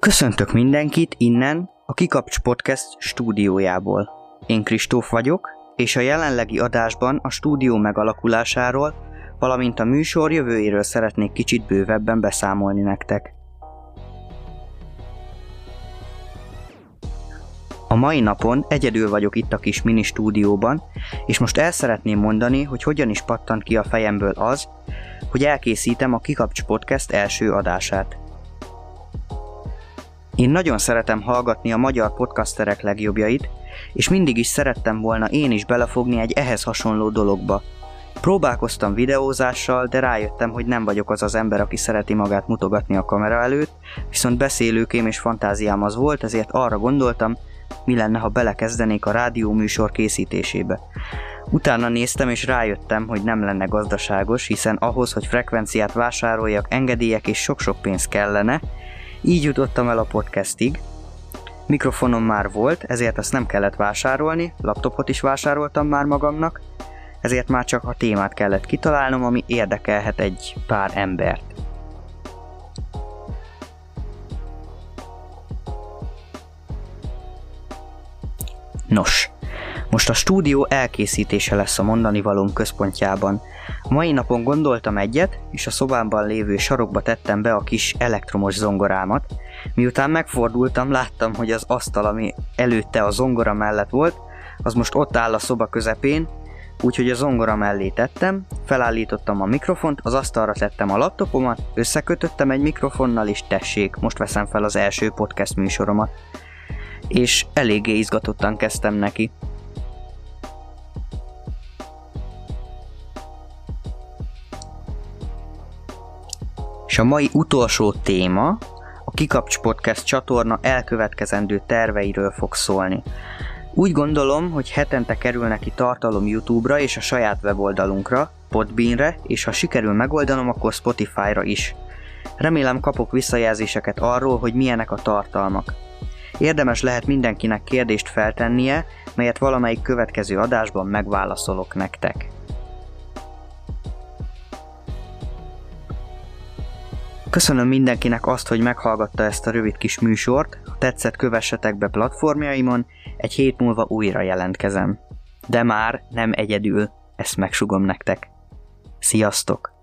Köszöntök mindenkit innen, a Kikapcs Podcast stúdiójából. Én Kristóf vagyok, és a jelenlegi adásban a stúdió megalakulásáról, valamint a műsor jövőjéről szeretnék kicsit bővebben beszámolni nektek. A mai napon egyedül vagyok itt a kis mini stúdióban, és most el szeretném mondani, hogy hogyan is pattant ki a fejemből az, hogy elkészítem a Kikapcs Podcast első adását. Én nagyon szeretem hallgatni a magyar podcasterek legjobbjait, és mindig is szerettem volna én is belefogni egy ehhez hasonló dologba. Próbálkoztam videózással, de rájöttem, hogy nem vagyok az az ember, aki szereti magát mutogatni a kamera előtt, viszont beszélőkém és fantáziám az volt, ezért arra gondoltam, mi lenne, ha belekezdenék a rádió műsor készítésébe. Utána néztem és rájöttem, hogy nem lenne gazdaságos, hiszen ahhoz, hogy frekvenciát vásároljak, engedélyek és sok-sok pénz kellene, így jutottam el a podcastig. Mikrofonom már volt, ezért azt nem kellett vásárolni, laptopot is vásároltam már magamnak, ezért már csak a témát kellett kitalálnom, ami érdekelhet egy pár embert. Nos, most a stúdió elkészítése lesz a mondani valóm központjában. Mai napon gondoltam egyet, és a szobámban lévő sarokba tettem be a kis elektromos zongorámat. Miután megfordultam, láttam, hogy az asztal, ami előtte a zongora mellett volt, az most ott áll a szoba közepén, úgyhogy a zongora mellé tettem, felállítottam a mikrofont, az asztalra tettem a laptopomat, összekötöttem egy mikrofonnal, és tessék, most veszem fel az első podcast műsoromat. És eléggé izgatottan kezdtem neki. És a mai utolsó téma a Kikapcs Podcast csatorna elkövetkezendő terveiről fog szólni. Úgy gondolom, hogy hetente kerül neki tartalom YouTube-ra és a saját weboldalunkra, Podbeanre, és ha sikerül megoldanom, akkor Spotify-ra is. Remélem kapok visszajelzéseket arról, hogy milyenek a tartalmak. Érdemes lehet mindenkinek kérdést feltennie, melyet valamelyik következő adásban megválaszolok nektek. Köszönöm mindenkinek azt, hogy meghallgatta ezt a rövid kis műsort, ha tetszett kövessetek be platformjaimon, egy hét múlva újra jelentkezem. De már nem egyedül, ezt megsugom nektek. Sziasztok!